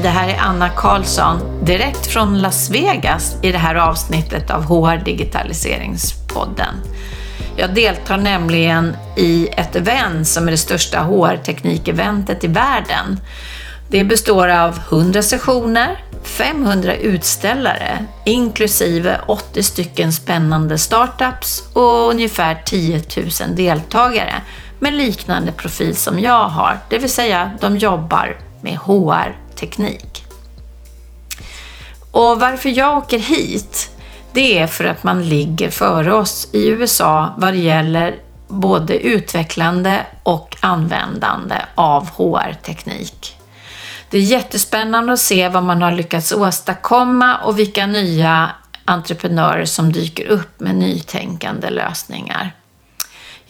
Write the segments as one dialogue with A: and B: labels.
A: Hej, det här är Anna Karlsson direkt från Las Vegas i det här avsnittet av HR Digitaliseringspodden. Jag deltar nämligen i ett event som är det största HR-teknikeventet i världen. Det består av 100 sessioner, 500 utställare, inklusive 80 stycken spännande startups och ungefär 10 000 deltagare med liknande profil som jag har, det vill säga de jobbar med HR teknik. Och varför jag åker hit, det är för att man ligger före oss i USA vad det gäller både utvecklande och användande av HR-teknik. Det är jättespännande att se vad man har lyckats åstadkomma och vilka nya entreprenörer som dyker upp med nytänkande lösningar.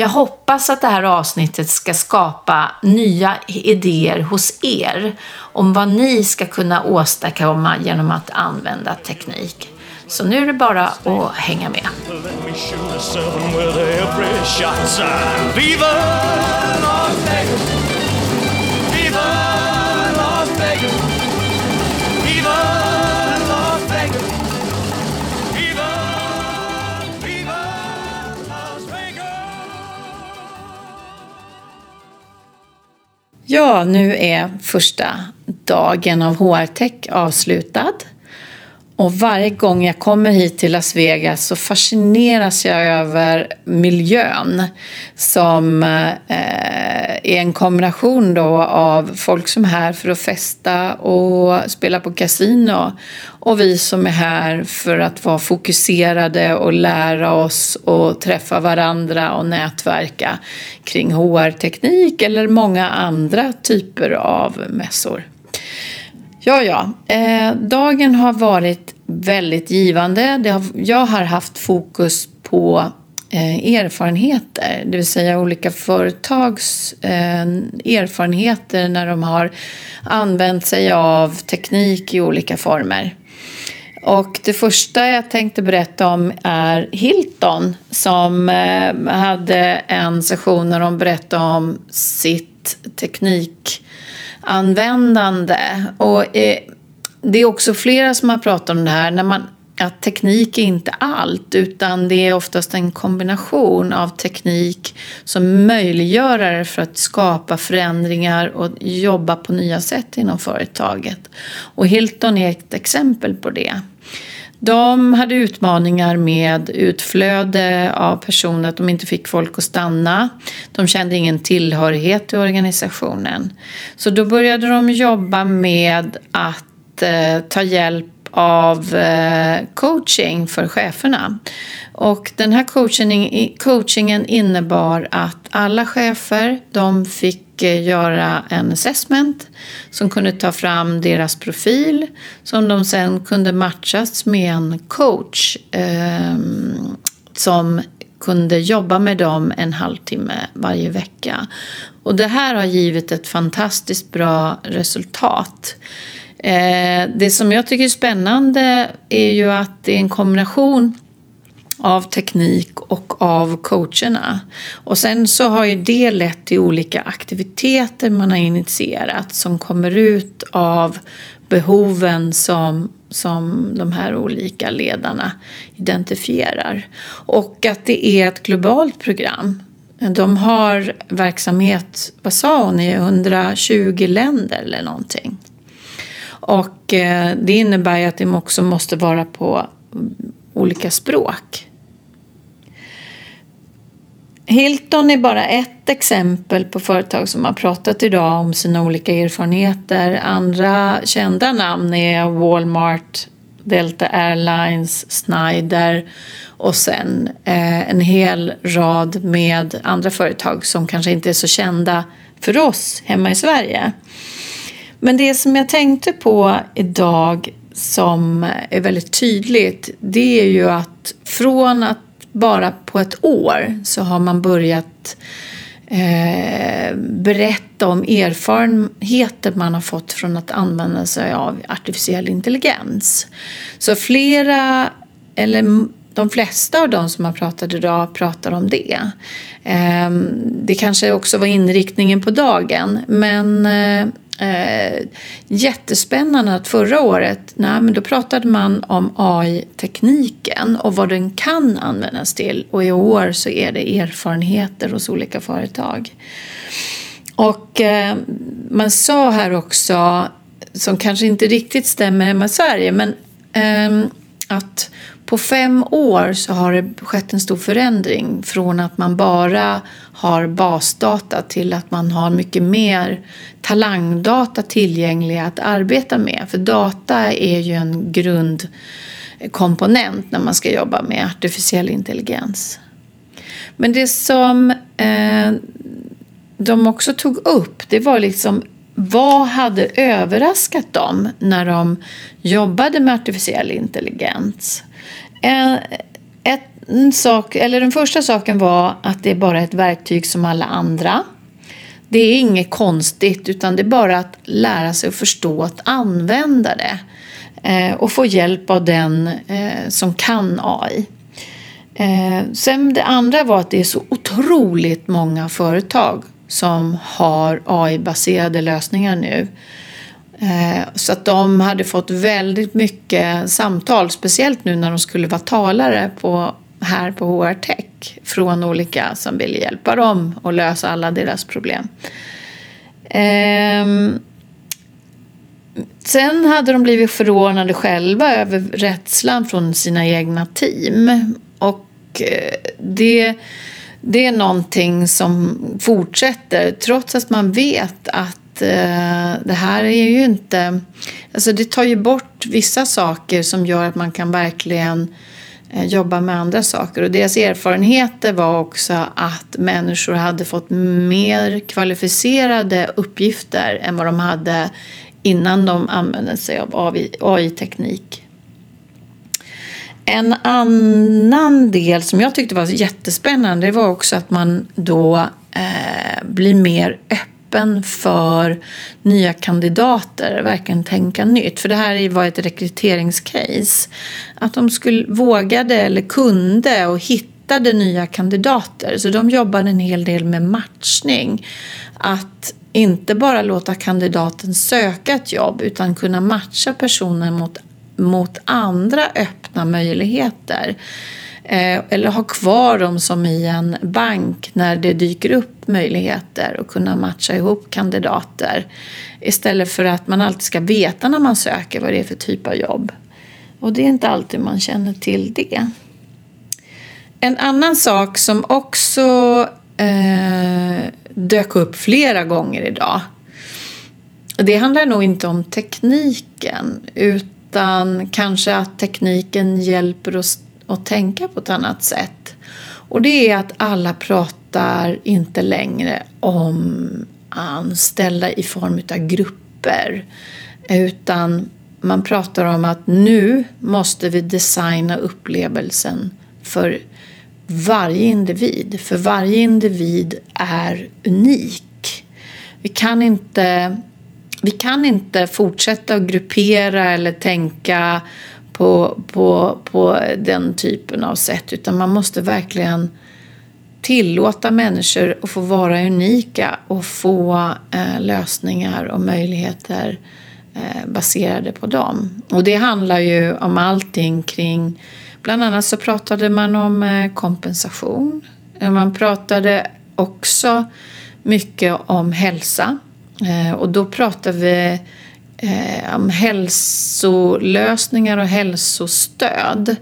A: Jag hoppas att det här avsnittet ska skapa nya idéer hos er om vad ni ska kunna åstadkomma genom att använda teknik. Så nu är det bara att hänga med. Viva Las Ja, nu är första dagen av HR-tech avslutad. Och varje gång jag kommer hit till Las Vegas så fascineras jag över miljön som eh, är en kombination då av folk som är här för att festa och spela på kasino och vi som är här för att vara fokuserade och lära oss och träffa varandra och nätverka kring HR-teknik eller många andra typer av mässor. Ja, ja. Eh, dagen har varit väldigt givande. Har, jag har haft fokus på eh, erfarenheter, det vill säga olika företags eh, erfarenheter när de har använt sig av teknik i olika former. Och det första jag tänkte berätta om är Hilton som eh, hade en session där de berättade om sitt teknik användande. Och eh, det är också flera som har pratat om det här, när man, att teknik är inte allt, utan det är oftast en kombination av teknik som möjliggörare för att skapa förändringar och jobba på nya sätt inom företaget. Och Hilton är ett exempel på det. De hade utmaningar med utflöde av personer, att de inte fick folk att stanna. De kände ingen tillhörighet till organisationen. Så då började de jobba med att eh, ta hjälp av eh, coaching för cheferna. Och den här coaching, coachingen innebar att alla chefer de fick eh, göra en assessment som kunde ta fram deras profil som de sen kunde matchas med en coach eh, som kunde jobba med dem en halvtimme varje vecka. Och det här har givit ett fantastiskt bra resultat. Eh, det som jag tycker är spännande är ju att det är en kombination av teknik och av coacherna. Och sen så har ju det lett till olika aktiviteter man har initierat som kommer ut av behoven som, som de här olika ledarna identifierar. Och att det är ett globalt program. De har verksamhet, vad sa hon, i 120 länder eller någonting. Och eh, det innebär ju att de också måste vara på olika språk. Hilton är bara ett exempel på företag som har pratat idag om sina olika erfarenheter. Andra kända namn är Walmart, Delta Airlines, Snyder och sen eh, en hel rad med andra företag som kanske inte är så kända för oss hemma i Sverige. Men det som jag tänkte på idag som är väldigt tydligt det är ju att från att bara på ett år så har man börjat eh, berätta om erfarenheter man har fått från att använda sig av artificiell intelligens. Så flera, eller de flesta av de som har pratat idag pratar om det. Eh, det kanske också var inriktningen på dagen men eh, eh, jättespännande att förra året nej, men då pratade man om AI-tekniken och vad den kan användas till. Och i år så är det erfarenheter hos olika företag. Och eh, man sa här också, som kanske inte riktigt stämmer hemma i Sverige, men eh, att på fem år så har det skett en stor förändring från att man bara har basdata till att man har mycket mer talangdata tillgängliga att arbeta med. För data är ju en grundkomponent när man ska jobba med artificiell intelligens. Men det som eh, de också tog upp det var liksom vad hade överraskat dem när de jobbade med artificiell intelligens? En, ett, en sak, eller den första saken var att det är bara ett verktyg som alla andra. Det är inget konstigt utan det är bara att lära sig att förstå att använda det eh, och få hjälp av den eh, som kan AI. Eh, sen det andra var att det är så otroligt många företag som har AI-baserade lösningar nu. Eh, så att de hade fått väldigt mycket samtal, speciellt nu när de skulle vara talare på, här på HR Tech från olika som ville hjälpa dem och lösa alla deras problem. Ehm, sen hade de blivit förordnade själva över rädslan från sina egna team. Och eh, det det är någonting som fortsätter trots att man vet att eh, det här är ju inte... Alltså det tar ju bort vissa saker som gör att man kan verkligen eh, jobba med andra saker. Och deras erfarenheter var också att människor hade fått mer kvalificerade uppgifter än vad de hade innan de använde sig av AI-teknik. En annan del som jag tyckte var jättespännande det var också att man då eh, blir mer öppen för nya kandidater, verkligen tänka nytt. För det här var ett rekryteringscase. Att de skulle, vågade eller kunde och hittade nya kandidater. Så de jobbade en hel del med matchning. Att inte bara låta kandidaten söka ett jobb utan kunna matcha personen mot mot andra öppna möjligheter. Eh, eller ha kvar dem som i en bank när det dyker upp möjligheter och kunna matcha ihop kandidater. Istället för att man alltid ska veta när man söker vad det är för typ av jobb. Och det är inte alltid man känner till det. En annan sak som också eh, dök upp flera gånger idag. Det handlar nog inte om tekniken utan kanske att tekniken hjälper oss och tänka på ett annat sätt. Och det är att alla pratar inte längre om anställda i form av grupper utan man pratar om att nu måste vi designa upplevelsen för varje individ. För varje individ är unik. Vi kan inte vi kan inte fortsätta att gruppera eller tänka på, på, på den typen av sätt utan man måste verkligen tillåta människor att få vara unika och få eh, lösningar och möjligheter eh, baserade på dem. Och det handlar ju om allting kring, bland annat så pratade man om eh, kompensation. Man pratade också mycket om hälsa. Eh, och då pratar vi eh, om hälsolösningar och hälsostöd.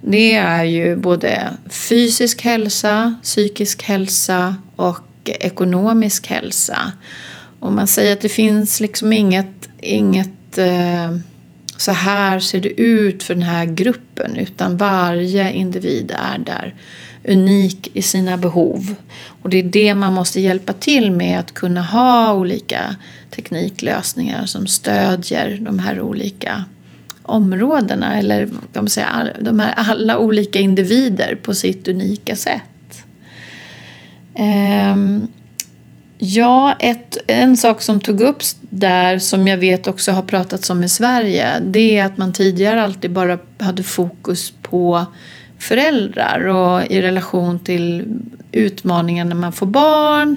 A: Det är ju både fysisk hälsa, psykisk hälsa och ekonomisk hälsa. Och man säger att det finns liksom inget, inget eh, så här ser det ut för den här gruppen utan varje individ är där unik i sina behov. Och det är det man måste hjälpa till med att kunna ha olika tekniklösningar som stödjer de här olika områdena eller kan man säga, de här alla olika individer på sitt unika sätt. Ehm. Ja, ett, en sak som tog upp där som jag vet också har pratats om i Sverige det är att man tidigare alltid bara hade fokus på föräldrar och i relation till utmaningar när man får barn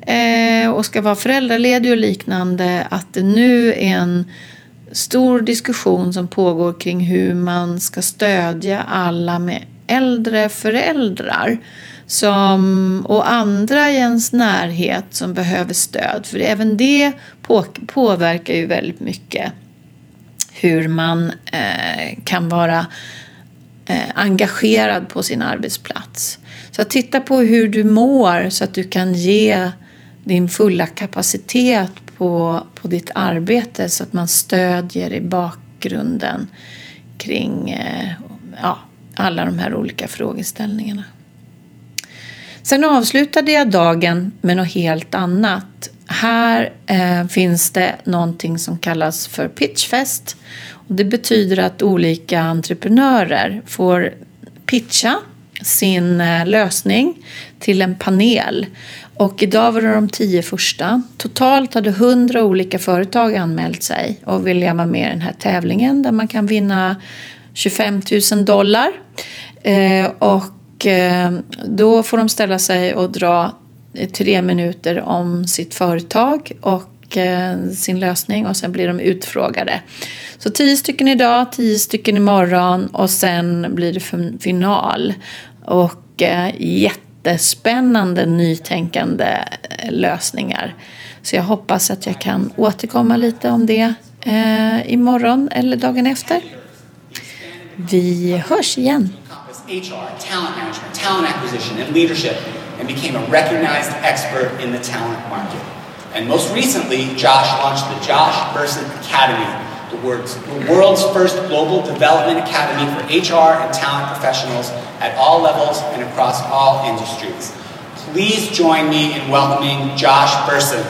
A: eh, och ska vara föräldraledig och liknande att det nu är en stor diskussion som pågår kring hur man ska stödja alla med äldre föräldrar som, och andra i ens närhet som behöver stöd. För även det på, påverkar ju väldigt mycket hur man eh, kan vara eh, engagerad på sin arbetsplats. Så att titta på hur du mår så att du kan ge din fulla kapacitet på, på ditt arbete så att man stödjer i bakgrunden kring eh, ja, alla de här olika frågeställningarna. Sen avslutade jag dagen med något helt annat. Här eh, finns det någonting som kallas för pitchfest. Och det betyder att olika entreprenörer får pitcha sin eh, lösning till en panel. Och idag var det de tio första. Totalt hade hundra olika företag anmält sig och ville vara med i den här tävlingen där man kan vinna 25 000 dollar. Eh, och och eh, då får de ställa sig och dra eh, tre minuter om sitt företag och eh, sin lösning och sen blir de utfrågade. Så tio stycken idag, tio stycken imorgon och sen blir det final. Och jättespännande nytänkande lösningar. Så jag hoppas att jag kan återkomma lite om det eh, imorgon eller dagen efter. Vi hörs igen. HR, talent management, talent acquisition, and leadership, and became a recognized expert in the talent market. And most recently, Josh launched the Josh Burson Academy, the world's, first global development academy for HR and talent professionals at all levels and across all industries. Please join me in welcoming Josh Burson.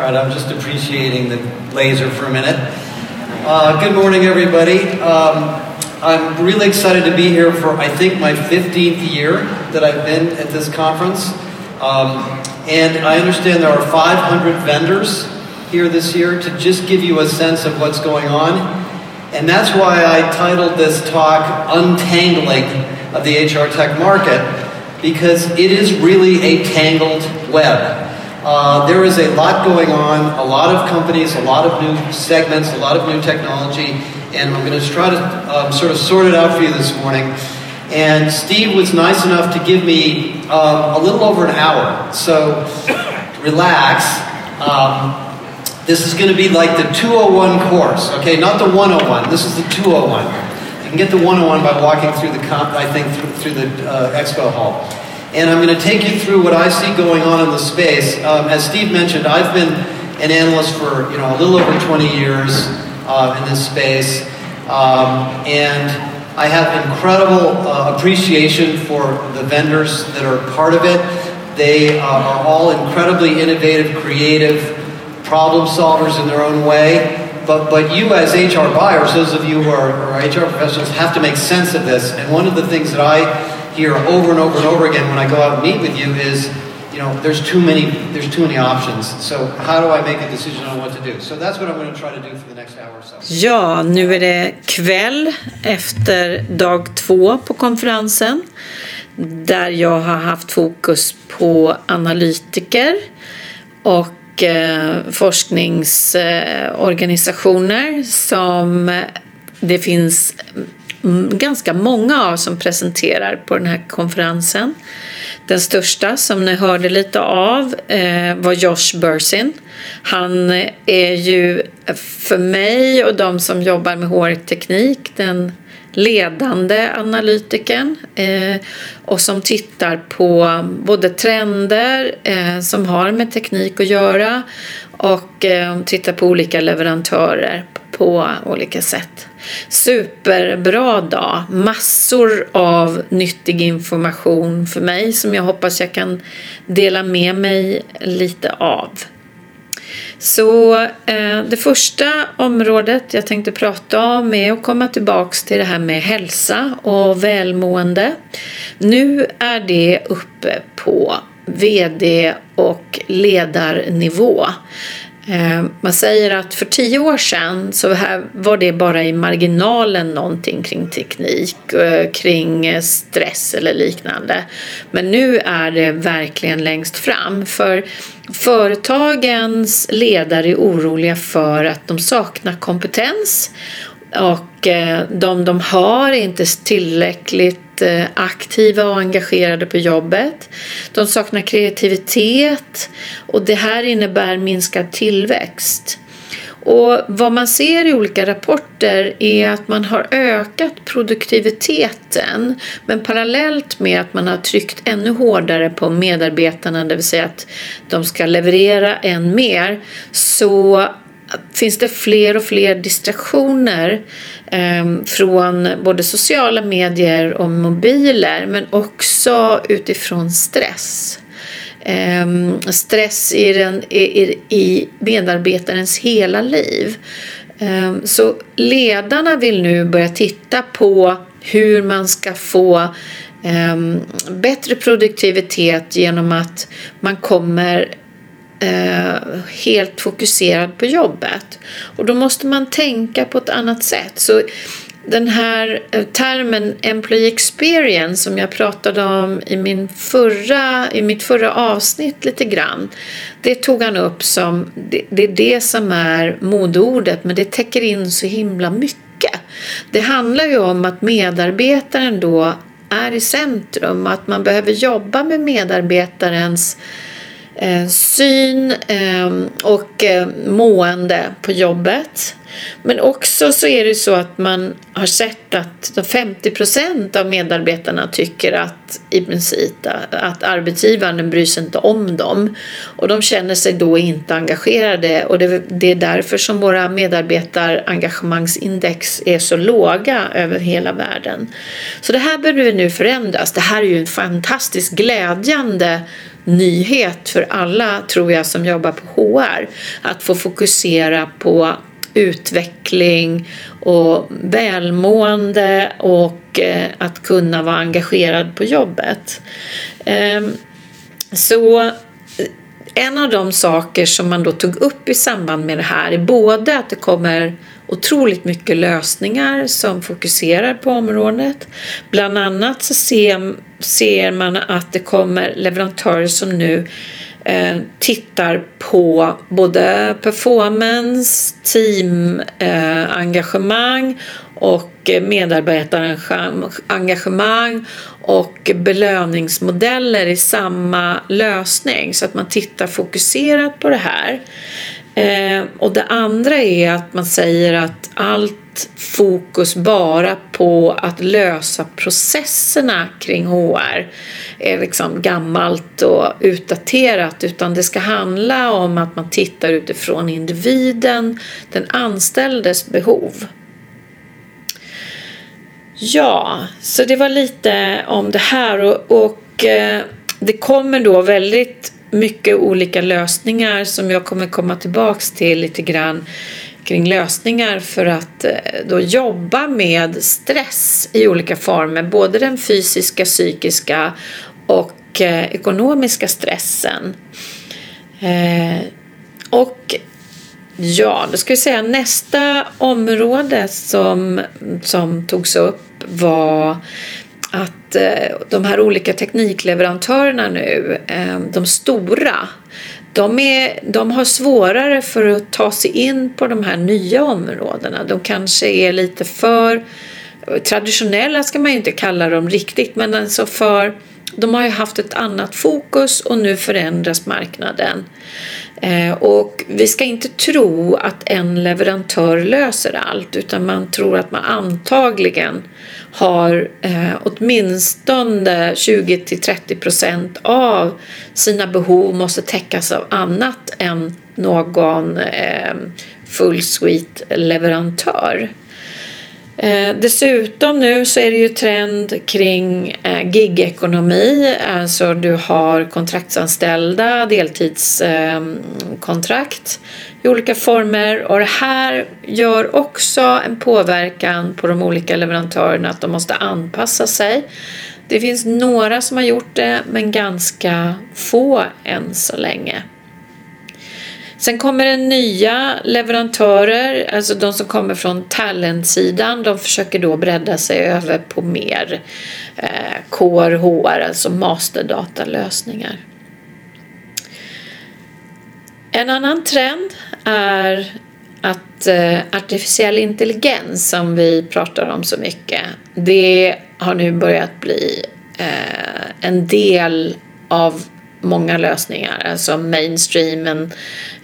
B: All right, I'm just appreciating the laser for a minute. Uh, good morning, everybody. Um, I'm really excited to be here for, I think, my 15th year that I've been at this conference. Um, and I understand there are 500 vendors here this year to just give you a sense of what's going on. And that's why I titled this talk Untangling of the HR Tech Market, because it is really a tangled web. Uh, there is a lot going on, a lot of companies, a lot of new segments, a lot of new technology, and I'm going to try to um, sort of sort it out for you this morning. And Steve was nice enough to give me uh, a little over an hour, so relax. Um, this is going to be like the 201 course, okay? Not the 101. This is the 201. You can get the 101 by walking through the, comp, I think, through, through the uh, expo hall and I'm going to take you through what I see going on in the space. Um, as Steve mentioned, I've been an analyst for you know a little over 20 years uh, in this space, um, and I have incredible uh, appreciation for the vendors that are part of it. They uh, are all incredibly innovative, creative, problem solvers in their own way. But, but you as HR buyers, those of you who are, are HR professionals, have to make sense of this. And one of the things that I hear over and over and over again when I go out and meet with you is, you know, there's too many, there's too many options. So how do I make a decision on what to do? So that's what I'm going to try to do for the next hour or so.
A: Ja, nu är det kväll efter dag två på konferensen där jag har haft fokus på analytiker och eh, forskningsorganisationer som det finns Mm, ganska många av som presenterar på den här konferensen. Den största som ni hörde lite av eh, var Josh Bursin. Han är ju för mig och de som jobbar med HR-teknik den ledande analytikern eh, och som tittar på både trender eh, som har med teknik att göra och eh, tittar på olika leverantörer på olika sätt. Superbra dag! Massor av nyttig information för mig som jag hoppas jag kan dela med mig lite av. Så eh, det första området jag tänkte prata om är att komma tillbaks till det här med hälsa och välmående. Nu är det uppe på VD och ledarnivå. Eh, man säger att för tio år sedan så var det bara i marginalen någonting kring teknik, eh, kring eh, stress eller liknande. Men nu är det verkligen längst fram. För företagens ledare är oroliga för att de saknar kompetens och de de har är inte tillräckligt Eh, aktiva och engagerade på jobbet. De saknar kreativitet och det här innebär minskad tillväxt. Och vad man ser i olika rapporter är att man har ökat produktiviteten men parallellt med att man har tryckt ännu hårdare på medarbetarna, det vill säga att de ska leverera än mer, så finns det fler och fler distraktioner Ehm, från både sociala medier och mobiler men också utifrån stress. Ehm, stress i, den, i, i medarbetarens hela liv. Ehm, så ledarna vill nu börja titta på hur man ska få bättre produktivitet genom att man kommer Eh, helt fokuserad på jobbet. Och då måste man tänka på ett annat sätt. Så den här eh, termen Employee Experience som jag pratade om i, min förra, i mitt förra avsnitt lite grann. Det tog han upp som, det, det är det som är modeordet men det täcker in så himla mycket. Det handlar ju om att medarbetaren då är i centrum, att man behöver jobba med medarbetarens Eh, Eh, syn ehm, och eh, mående på jobbet. Men också så är det så att man har sett att 50 procent av medarbetarna tycker att i princip att arbetsgivaren bryr sig inte om dem och de känner sig då inte engagerade och det är därför som våra medarbetarengagemangsindex är så låga över hela världen. Så det här behöver nu förändras. Det här är ju en fantastiskt glädjande nyhet för alla, tror jag, som jobbar på HR. Att få fokusera på utveckling och välmående och eh, att kunna vara engagerad på jobbet. Ehm, så eh, en av de saker som man då tog upp i samband med det här är både att det kommer otroligt mycket lösningar som fokuserar på området. Bland annat så ser, ser man att det kommer leverantörer som nu eh, tittar på både performance, teamengagemang eh, och medarbetarengagemang och belöningsmodeller i samma lösning så att man tittar fokuserat på det här. Eh, och det andra är att man säger att allt fokus bara på att lösa processerna kring HR är liksom gammalt och utdaterat utan det ska handla om att man tittar utifrån individen, den anställdes behov. Ja, så det var lite om det här och, och eh, det kommer då väldigt mycket olika lösningar som jag kommer komma tillbaks till lite grann kring lösningar för att eh, då jobba med stress i olika former, både den fysiska, psykiska och eh, ekonomiska stressen. Eh, och ja, då ska vi säga nästa område som, som togs upp var att eh, de här olika teknikleverantörerna nu, eh, de stora, de, är, de har svårare för att ta sig in på de här nya områdena. De kanske är lite för traditionella ska man ju inte kalla dem riktigt, men alltså för de har ju haft ett annat fokus och nu förändras marknaden. Eh, och vi ska inte tro att en leverantör löser allt utan man tror att man antagligen har eh, åtminstone 20-30 procent av sina behov måste täckas av annat än någon eh, full suite leverantör. Eh, dessutom nu så är det ju trend kring eh, gigekonomi, alltså du har kontraktsanställda, deltidskontrakt eh, i olika former. Och det här gör också en påverkan på de olika leverantörerna att de måste anpassa sig. Det finns några som har gjort det, men ganska få än så länge. Sen kommer det nya leverantörer, alltså de som kommer från talentsidan. De försöker då bredda sig över på mer eh, KRHR, alltså masterdatalösningar. En annan trend är att eh, artificiell intelligens som vi pratar om så mycket, det har nu börjat bli eh, en del av många lösningar, alltså mainstream, en,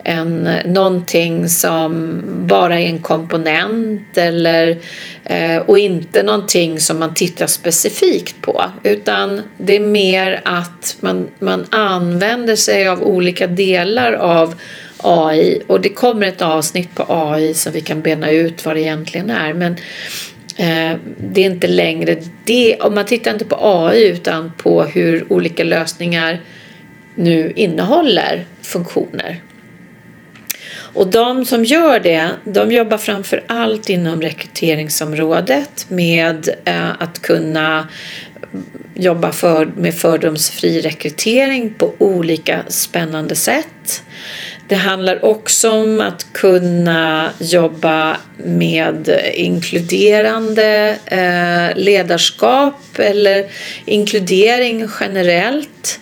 A: en, någonting som bara är en komponent eller, eh, och inte någonting som man tittar specifikt på. Utan det är mer att man, man använder sig av olika delar av AI och det kommer ett avsnitt på AI som vi kan bena ut vad det egentligen är. Men eh, det är inte längre det, om man tittar inte på AI utan på hur olika lösningar nu innehåller funktioner. Och de som gör det, de jobbar framför allt inom rekryteringsområdet med eh, att kunna jobba för, med fördomsfri rekrytering på olika spännande sätt. Det handlar också om att kunna jobba med inkluderande eh, ledarskap eller inkludering generellt.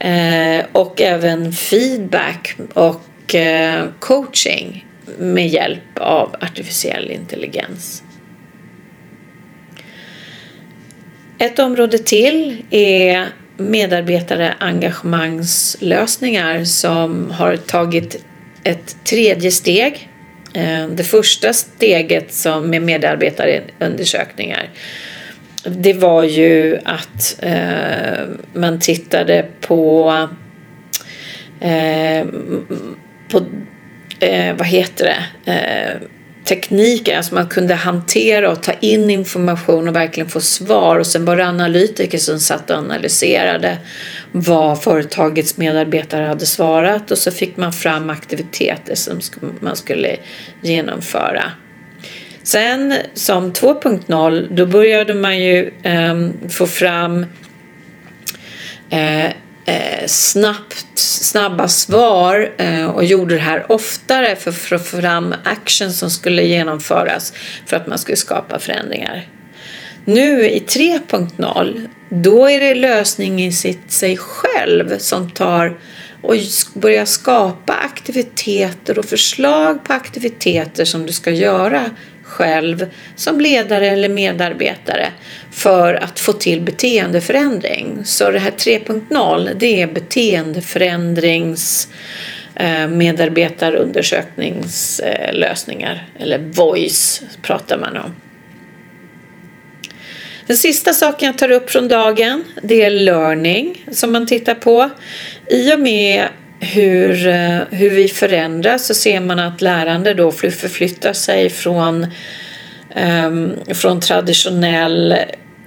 A: Eh, och även feedback och eh, coaching med hjälp av artificiell intelligens. Ett område till är medarbetare engagemangslösningar som har tagit ett tredje steg. Eh, det första steget som med medarbetarundersökningar det var ju att eh, man tittade på, eh, på eh, vad heter det, eh, tekniker, alltså man kunde hantera och ta in information och verkligen få svar. Och sen var det analytiker som satt och analyserade vad företagets medarbetare hade svarat. Och så fick man fram aktiviteter som man skulle genomföra. Sen som 2.0 då började man ju eh, få fram eh, eh, snabbt, snabba svar eh, och gjorde det här oftare för, att få fram action som skulle genomföras för att man skulle skapa förändringar. Nu i 3.0 då är det lösning i sitt, sig själv som tar och börjar skapa aktiviteter och förslag på aktiviteter som du ska göra själv som ledare eller medarbetare för att få till beteendeförändring. Så det här 3.0 det är beteendeförändrings eh, medarbetarundersökningslösningar eller voice pratar man om. Den sista saken jag tar upp från dagen det är learning som man tittar på. I och med hur, eh, hur vi förändras så ser man att lärande då förflyttar sig från, um, från traditionell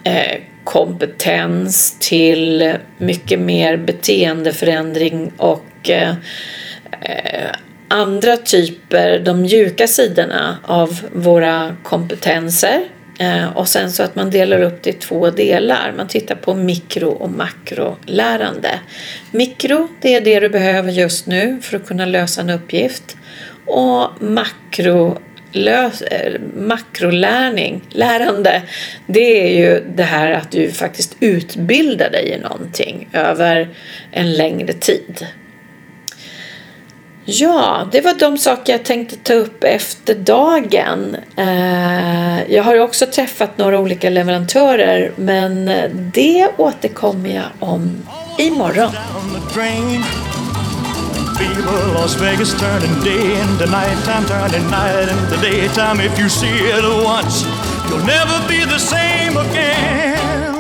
A: eh, kompetens till mycket mer beteendeförändring och eh, eh andra typer, de mjuka sidorna av våra kompetenser. Eh, och sen så att man delar upp det i två delar. Man tittar på mikro och makrolärande. Mikro, det är det du behöver just nu för att kunna lösa en uppgift. Och makro lös, eh, makrolärning, lärande, det är ju det här att du faktiskt utbildar dig i någonting över en längre tid. Ja, det var de saker jag tänkte ta upp efter dagen. Eh, jag har också träffat några olika leverantörer men det återkommer jag om imorgon. Fever, Las Vegas turning day into nighttime, turning night into daytime. If you see it once, you'll never be the same again.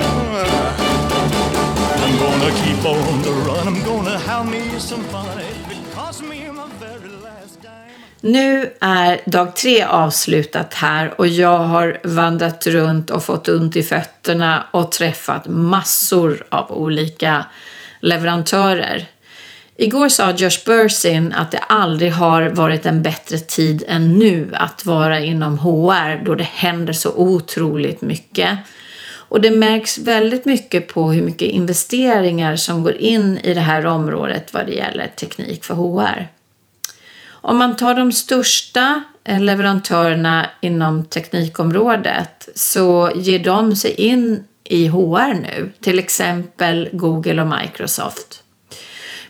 A: I'm gonna keep on the run, I'm gonna have me some fun. Nu är dag tre avslutat här och jag har vandrat runt och fått ont i fötterna och träffat massor av olika leverantörer. Igår sa Josh Bursin att det aldrig har varit en bättre tid än nu att vara inom HR då det händer så otroligt mycket. Och det märks väldigt mycket på hur mycket investeringar som går in i det här området vad det gäller teknik för HR. Om man tar de största leverantörerna inom teknikområdet så ger de sig in i HR nu, till exempel Google och Microsoft.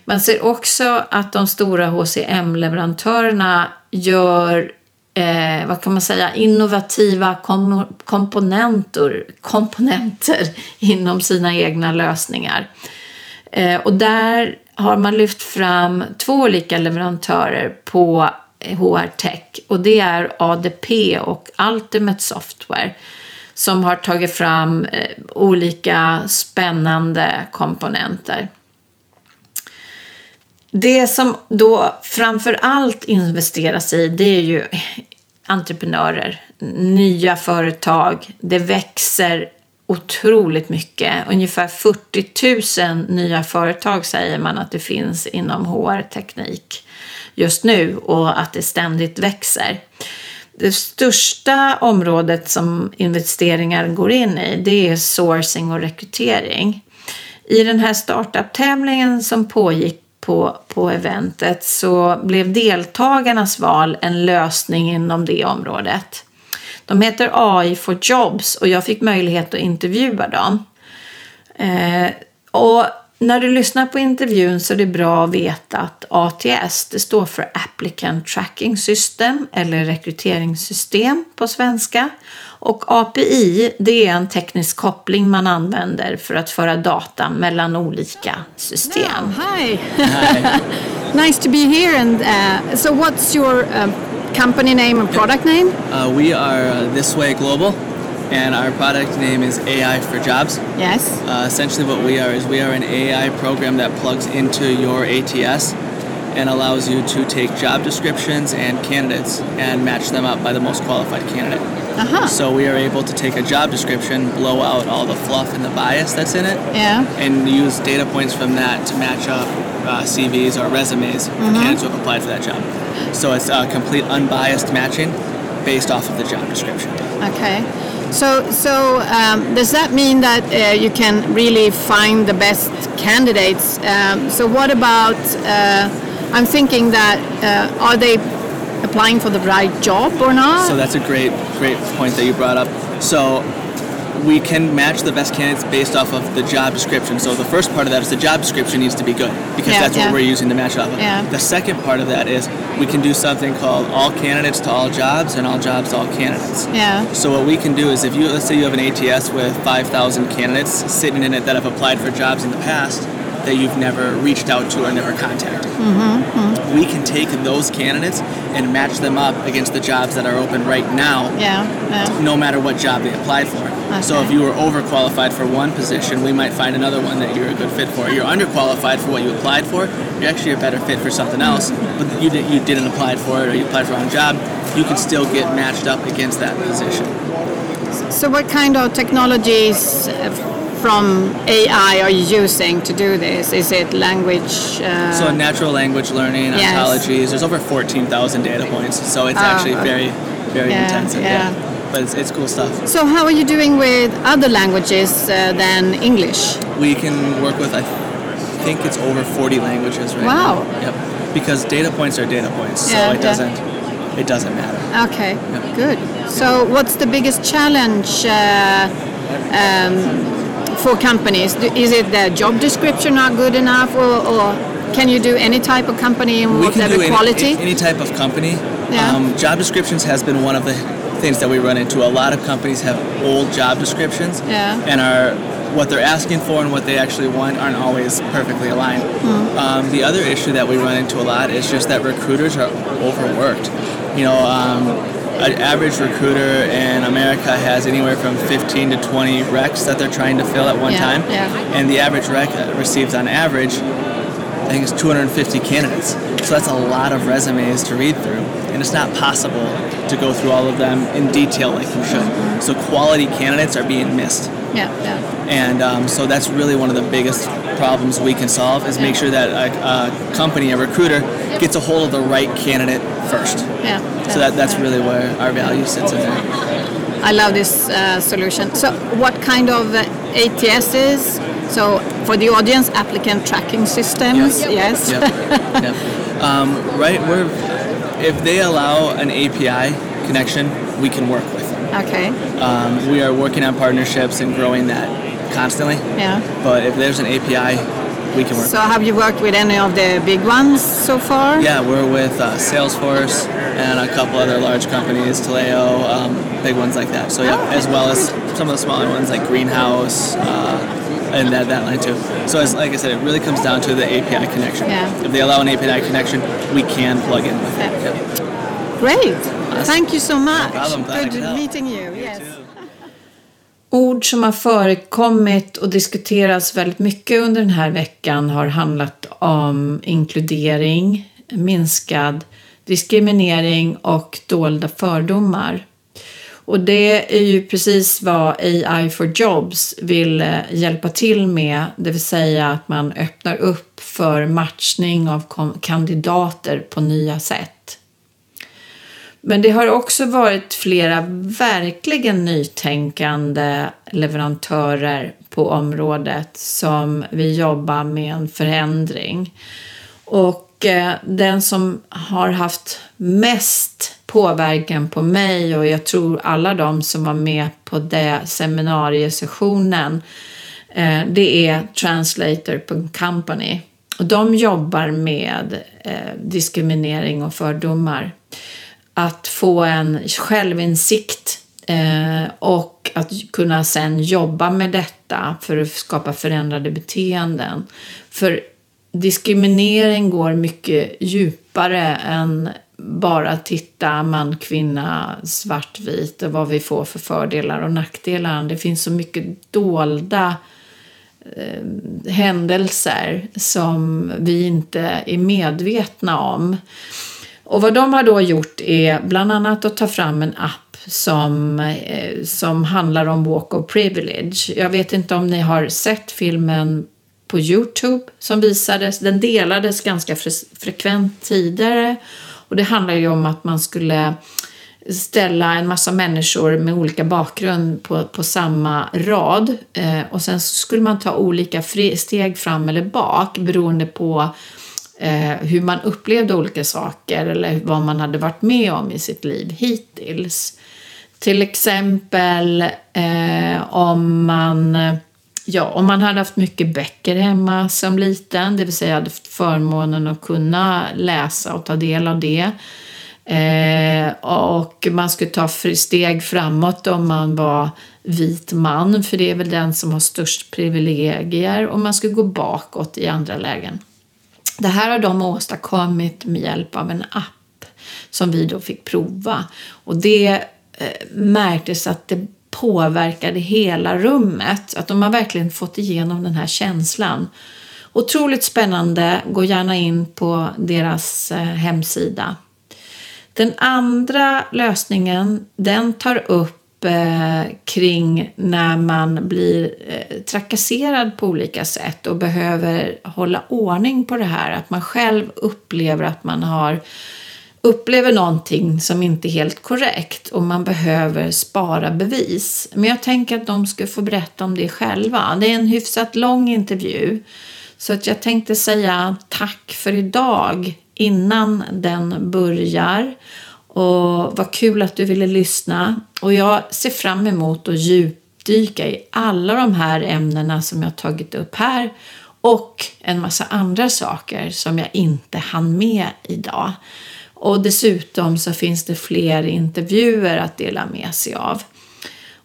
A: Man ser också att de stora HCM-leverantörerna gör eh, vad kan man säga, innovativa kom komponenter, komponenter inom sina egna lösningar. Eh, och där har man lyft fram två olika leverantörer på HR Tech och det är ADP och Ultimate Software som har tagit fram eh, olika spännande komponenter. Det som då framför allt investeras i det är ju entreprenörer, nya företag. Det växer otroligt mycket. Ungefär 40 000 nya företag säger man att det finns inom HR-teknik just nu och att det ständigt växer. Det största området som investeringar går in i det är sourcing och rekrytering. I den här startup-tävlingen som pågick på, på eventet så blev deltagarnas val en lösning inom det området. De heter AI for Jobs och jag fick möjlighet att intervjua dem. Eh, och när du lyssnar på intervjun så är det bra att veta att ATS det står för Applicant Tracking System eller rekryteringssystem på svenska. Och API det är en teknisk koppling man använder för att föra data mellan olika system.
C: Now, hi! hi. nice to be here. And uh, so, what's your uh, company name and product name?
D: Uh, we are uh, This Way Global. and our product name is AI for Jobs.
C: Yes.
D: Uh, essentially, what we are is we are an AI program that plugs into your ATS and allows you to take job descriptions and candidates and match them up by the most qualified candidate.
C: Uh-huh.
D: So we are able to take a job description, blow out all the fluff and the bias that's in it,
C: yeah.
D: and use data points from that to match up uh, CVs or resumes mm-hmm. for candidates who have applied for that job. So it's a complete unbiased matching based off of the job description.
C: Okay. So, so um, does that mean that uh, you can really find the best candidates? Um, so, what about? Uh, I'm thinking that uh, are they applying for the right job or not?
D: So that's a great, great point that you brought up. So we can match the best candidates based off of the job description. So the first part of that is the job description needs to be good because
C: yeah,
D: that's
C: yeah.
D: what we're using to match off of.
C: Yeah.
D: The second part of that is we can do something called all candidates to all jobs and all jobs to all candidates.
C: Yeah.
D: So what we can do is if you let's say you have an ATS with 5,000 candidates sitting in it that have applied for jobs in the past that you've never reached out to or never contacted.
C: Mm-hmm, mm-hmm.
D: We can take those candidates and match them up against the jobs that are open right now.
C: Yeah. yeah.
D: No matter what job they applied for.
C: Okay.
D: So if you were overqualified for one position, we might find another one that you're a good fit for. You're underqualified for what you applied for. You're actually a better fit for something else, but you you didn't apply for it or you applied for a wrong job. You can still get matched up against that position.
C: So what kind of technologies? From AI are you using to do this? Is it language? Uh...
D: So natural language learning,
C: yes.
D: ontologies. There's over 14,000 data points, so it's
C: oh,
D: actually very, very
C: yeah,
D: intensive.
C: Yeah.
D: yeah. But it's, it's cool stuff.
C: So how are you doing with other languages uh, than English?
D: We can work with, I think it's over 40 languages right
C: wow.
D: now. Yep. Because data points are data points, so
C: yeah,
D: it doesn't, it doesn't matter.
C: Okay,
D: yep.
C: good. So what's the biggest challenge uh, um, for companies? Is it the job description not good enough, or, or can you do any type of company and
D: we
C: whatever
D: can do
C: quality?
D: Any, any type of company.
C: Yeah.
D: Um, job descriptions has been one of the things that we run into. A lot of companies have old job descriptions
C: yeah.
D: and are what they're asking for and what they actually want aren't always perfectly aligned.
C: Mm.
D: Um, the other issue that we run into a lot is just that recruiters are overworked. You know, um, an average recruiter in America has anywhere from 15 to 20 recs that they're trying to fill at one
C: yeah,
D: time.
C: Yeah.
D: And the average rec receives on average, I think it's 250 candidates. So that's a lot of resumes to read through. And it's not possible to go through all of them in detail like you should. So quality candidates are being missed.
C: Yeah, yeah.
D: And um, so that's really one of the biggest problems we can solve is make sure that a, a, company, a recruiter, gets a hold of the right candidate first.
C: Yeah.
D: So that, that's really where our value sits in there.
C: I love this uh, solution. So, what kind of uh, ATS is? So, for the audience, applicant tracking systems. Yes.
D: Yep. yep. Um, right. We're if they allow an API connection, we can work with them.
C: Okay.
D: Um, we are working on partnerships and growing that constantly.
C: Yeah.
D: But if there's an API, we can work.
C: So, have you worked with any of the big ones so far?
D: Yeah, we're with uh, Salesforce and a couple other large companies, Taleo, um, big ones like that. So yeah,
C: Oh.
D: as well as some of the smaller ones like Greenhouse uh, and that, that line too. So as like I said, it really comes down to the API connection.
C: Yeah.
D: If they allow an API connection, we can plug in with it.
C: Yeah. Great. Thank you so much.
D: problem. Glad
C: Good meeting you. Yes.
A: Ord som har förekommit och diskuterats väldigt mycket under den här veckan har handlat om inkludering, minskad diskriminering och dolda fördomar. Och det är ju precis vad AI for Jobs vill eh, hjälpa till med, det vill säga att man öppnar upp för matchning av kandidater på nya sätt. Men det har också varit flera verkligen nytänkande leverantörer på området som vill jobba med en förändring. Och eh, den som har haft mest påverkan på mig och jag tror alla de som var med på det seminariesessionen eh, det är Translator Company. Och de jobbar med eh, diskriminering och fördomar att få en självinsikt eh, och att kunna sen jobba med detta för att skapa förändrade beteenden. För diskriminering går mycket djupare än bara titta man, kvinna, svartvit och vad vi får för fördelar och nackdelar. Det finns så mycket dolda eh, händelser som vi inte är medvetna om. Och vad de har då gjort är bland annat att ta fram en app som, eh, som handlar om walk of privilege. Jag vet inte om ni har sett filmen på Youtube som visades. Den delades ganska fre- frekvent tidigare. Och det handlar ju om att man skulle ställa en massa människor med olika bakgrund på, på samma rad. Eh, och sen skulle man ta olika steg fram eller bak beroende på eh, hur man upplevde olika saker eller vad man hade varit med om i sitt liv hittills. Till exempel eh, om man Ja, om man hade haft mycket böcker hemma som liten, det vill säga hade haft förmånen att kunna läsa och ta del av det. Eh, och man skulle ta steg framåt om man var vit man, för det är väl den som har störst privilegier. Och man skulle gå bakåt i andra lägen. Det här har de åstadkommit med hjälp av en app som vi då fick prova. Och det eh, märktes att det påverkade hela rummet. Att de har verkligen fått igenom den här känslan. Otroligt spännande. Gå gärna in på deras eh, hemsida. Den andra lösningen den tar upp eh, kring när man blir eh, trakasserad på olika sätt och behöver hålla ordning på det här. Att man själv upplever att man har upplever någonting som inte är helt korrekt och man behöver spara bevis. Men jag tänker att de ska få berätta om det själva. Det är en hyfsat lång intervju. Så att jag tänkte säga tack för idag innan den börjar. Och vad kul att du ville lyssna. Och jag ser fram emot att djupdyka i alla de här ämnena som jag tagit upp här. Och en massa andra saker som jag inte hann med idag. Och dessutom så finns det fler intervjuer att dela med sig av.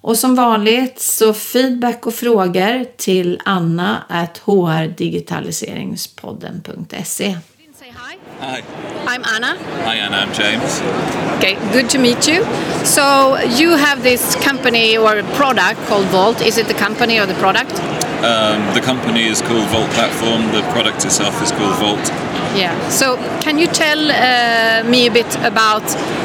A: Och som vanligt så feedback och frågor till
C: anna.hrdigitaliseringspodden.se hi. I'm Anna.
E: Hi, Anna. I'm James.
C: Okay, good to meet you. So you have this company or product called Vault. Is it the company or the product?
E: Um, the company is called Vault Platform. The product itself is called Vault.
C: Yeah. So can you tell uh, me a bit about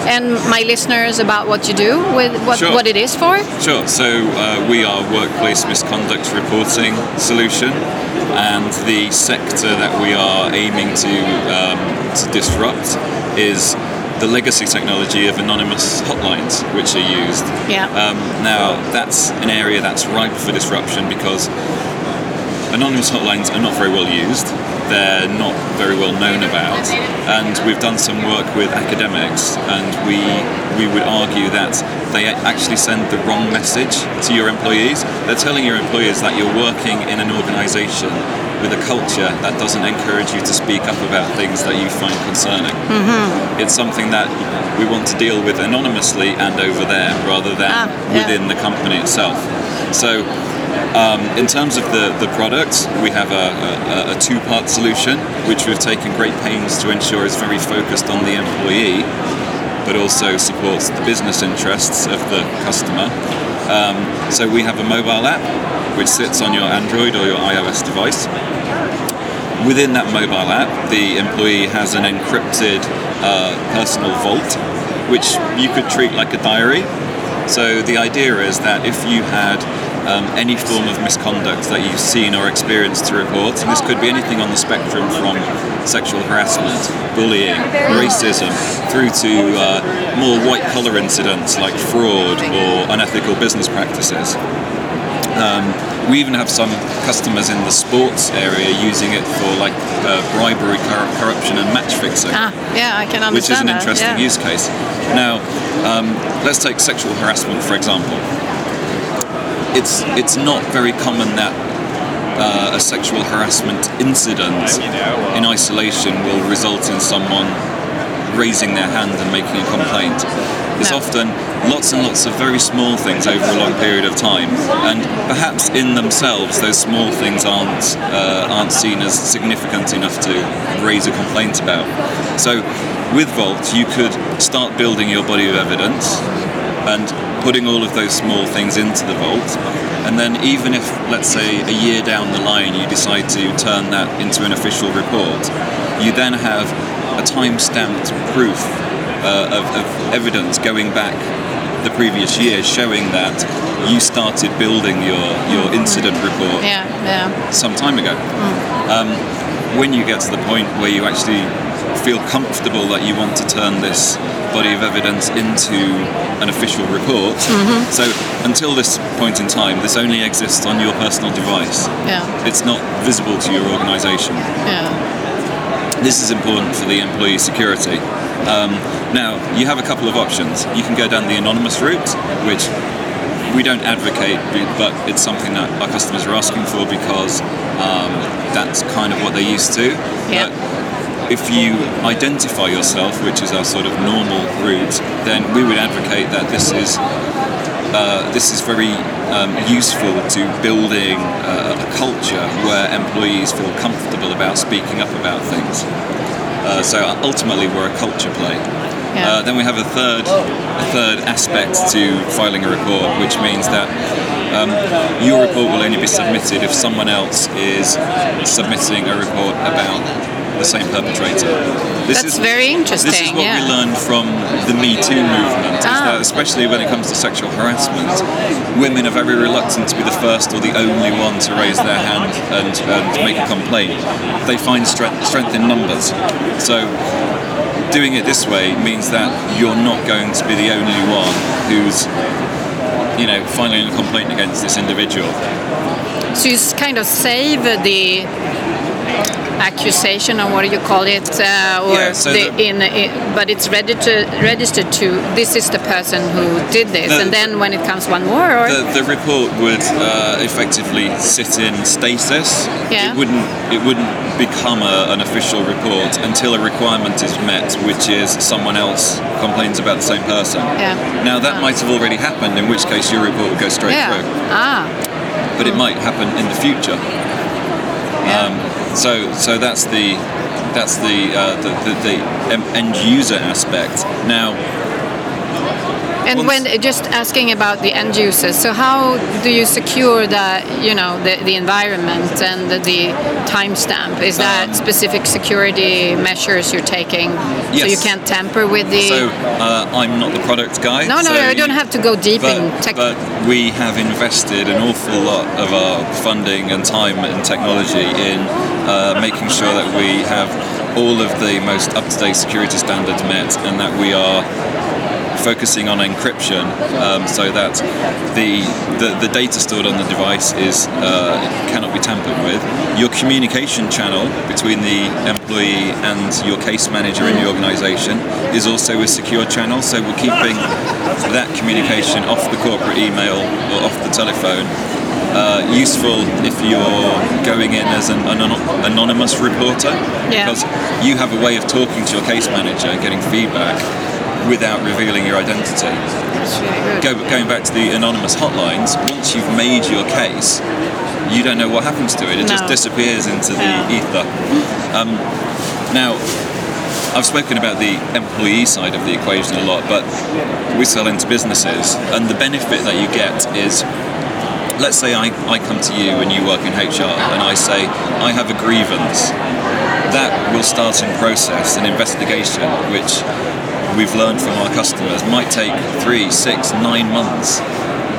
C: and my listeners about what you do with what
E: Sure.
C: what it is for?
E: Sure. So uh, we are workplace misconduct reporting solution, and the sector that we are aiming to um, to disrupt is the legacy technology of anonymous hotlines, which are used.
C: Yeah.
E: Um, now, that's an area that's ripe for disruption because anonymous hotlines are not very well used. They're not very well known about, and we've done some work with academics, and we we would argue that they actually send the wrong message to your employees. They're telling your employees that you're working in an organisation with a culture that doesn't encourage you to speak up about things that you find concerning. It's something that we want to deal with anonymously and over there rather than
C: Ah, yeah.
E: within the company itself. So, um, in terms of the, the product, we have a, a, a two part solution which we've taken great pains to ensure is very focused on the employee but also supports the business interests of the customer. Um, so, we have a mobile app which sits on your Android or your iOS device. Within that mobile app, the employee has an encrypted uh, personal vault, which you could treat like a diary. So the idea is that if you had um, any form of misconduct that you've seen or experienced to report, and this could be anything on the spectrum from sexual harassment, bullying, racism, through to uh, more white collar incidents like fraud or unethical business practices. Um, we even have some customers in the sports area using it for like uh, bribery, cor- corruption, and match fixing
C: Ah, yeah, I can understand
E: which is an
C: that,
E: interesting
C: yeah.
E: use case. Now, um, let's take sexual harassment for example. It's it's not very common that uh, a sexual harassment incident in isolation will result in someone raising their hand and making a complaint. It's
C: No.
E: often lots and lots of very small things over a long period of time, and perhaps in themselves those small things aren't uh, aren't seen as significant enough to raise a complaint about. So, with Vault, you could start building your body of evidence and putting all of those small things into the vault. And then, even if, let's say, a year down the line you decide to turn that into an official report, you then have a time stamped proof uh, of, of evidence going back the previous year showing that you started building your, your incident report
C: Yeah, yeah.
E: some time ago. Um, when you get to the point where you actually feel comfortable that you want to turn this body of evidence into an official report, so until this point in time, this only exists on your personal device.
C: Yeah.
E: It's not visible to your organisation.
C: Yeah.
E: This is important for the employee security. Um, now, you have a couple of options. You can go down the anonymous route, which we don't advocate, but it's something that our customers are asking for because um, that's kind of what they're used to.
C: Yeah.
E: But if you identify yourself, which is our sort of normal route, then we would advocate that this is uh, this is very um, useful to building uh, a culture where employees feel comfortable about speaking up about things. Uh, so ultimately, we're a culture play.
C: Yeah.
E: Uh, then we have a third, a third aspect to filing a report, which means that um, your report will only be submitted if someone else is submitting a report about the same perpetrator. This
C: That's very interesting.
E: This is what
C: yeah.
E: we learned from the Me Too movement, is
C: Ah.
E: that especially when it comes to sexual harassment, women are very reluctant to be the first or the only one to raise their hand and, and make a complaint. They find strength, strength in numbers. So doing it this way means that you're not going to be the only one who's you know, filing a complaint against this individual.
C: So you kind of save the accusation, or what do you call it, uh, or
E: Yeah, so
C: the,
E: the-
C: in, in, but it's registered registered to this is the person who did this,
E: The-
C: and then when it comes one more, or
E: The, the report would uh, effectively sit in stasis.
C: Yeah.
E: It wouldn't. It wouldn't become a, an official report until a requirement is met, which is someone else complains about the same person.
C: Yeah.
E: Now that might have already happened, in which case your report would go straight
C: yeah,
E: through.
C: ah,
E: But it might happen in the future. Um, so so that's the that's the uh, the, the, the end user aspect. Now
C: And when just asking about the end users, so how do you secure that you know the, the environment and the, the timestamp? Is that
E: Um,
C: specific security measures you're taking so you can't tamper with the?
E: So uh, I'm not the product guy.
C: no, no,
E: so
C: you don't have to go deep
E: but,
C: in tech.
E: but we have invested an awful lot of our funding and time and technology in uh, making sure that we have all of the most up-to-date security standards met and that we are focusing on encryption um, so that the, the the data stored on the device is uh, cannot be tampered with. Your communication channel between the employee and your case manager in the organisation is also a secure channel. So we're keeping that communication off the corporate email or off the telephone. Uh, useful if you're going in as an anon- anonymous reporter
C: Yeah.
E: because you have a way of talking to your case manager and getting feedback without revealing your identity.
C: That's really good.
E: Go, going back to the anonymous hotlines, once you've made your case, you don't know what happens to it. It just disappears into the
C: Yeah.
E: ether. Um, now, I've spoken about the employee side of the equation a lot, but we sell into businesses, and the benefit that you get is let's say I, I come to you and you work in HR and I say, I have a grievance. That will start in process, an investigation, which we've learned from our customers might take three, six, nine months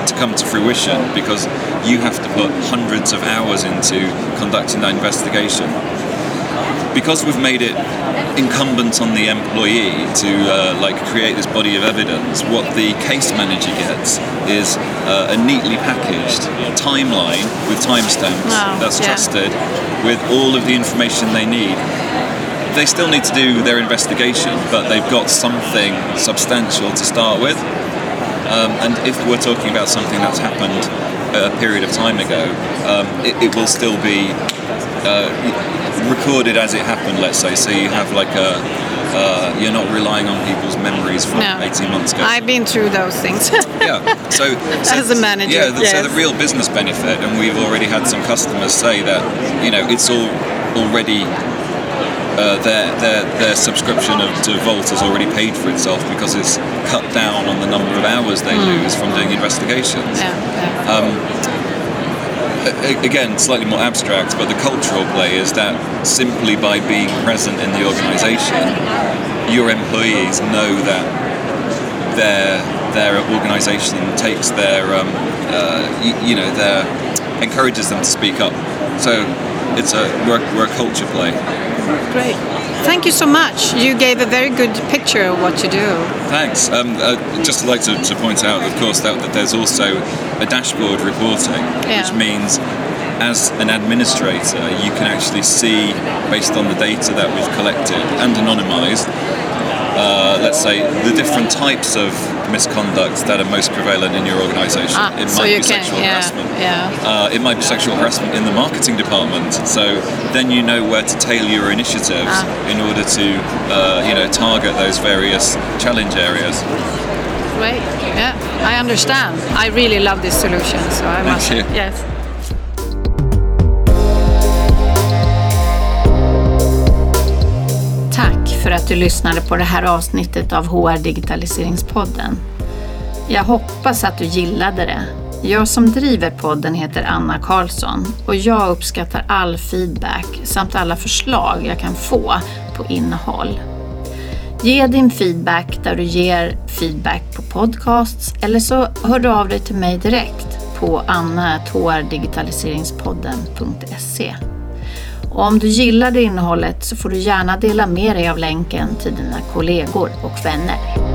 E: to come to fruition because you have to put hundreds of hours into conducting that investigation. Because we've made it incumbent on the employee to uh, like create this body of evidence, what the case manager gets is uh, a neatly packaged timeline with timestamps
C: Wow,
E: that's
C: yeah.
E: trusted with all of the information they need. They still need to do their investigation, but they've got something substantial to start with. Um, and if we're talking about something that's happened a period of time ago, um, it, it will still be uh, recorded as it happened. Let's say, so you have like a uh, you're not relying on people's memories from
C: No.
E: 18 months ago.
C: I've been through those things.
E: yeah. So, so
C: As a manager,
E: yeah. the- So the real business benefit, and we've already had some customers say that you know it's all already. Uh, their, their their subscription of, to Vault has already paid for itself because it's cut down on the number of hours they
C: Hmm.
E: lose from doing investigations.
C: yeah, yeah.
E: A- again, slightly more abstract, but the cultural play is that simply by being present in the organisation, your employees know that their their organisation takes their um, uh, you, you know their encourages them to speak up. So it's a we're, we're a culture play.
C: Great. Thank you so much. You gave a very good picture of what you do.
E: Thanks. Um, uh, just like to, to point out, of course, that, that there's also a dashboard reporting,
C: Yeah.
E: which means as an administrator, you can actually see, based on the data that we've collected and anonymized, uh, let's say the different types of misconduct that are most prevalent in your organization.
C: Ah,
E: it
C: so
E: might
C: you
E: be
C: can,
E: sexual
C: yeah,
E: harassment.
C: yeah.
E: Uh, it might be sexual harassment in the marketing department. So then you know where to tailor your initiatives
C: Ah.
E: in order to, uh, you know, target those various challenge areas.
C: Right. Yeah, I understand. I really love this solution. So I
E: Thank
C: must.
E: you.
C: Yes.
A: För att du lyssnade på det här avsnittet av HR Digitaliseringspodden. Jag hoppas att du gillade det. Jag som driver podden heter Anna Karlsson och jag uppskattar all feedback samt alla förslag jag kan få på innehåll. Ge din feedback där du ger feedback på podcasts eller så hör du av dig till mig direkt på anna.hrdigitaliseringspodden.se. Och om du gillade innehållet så får du gärna dela med dig av länken till dina kollegor och vänner.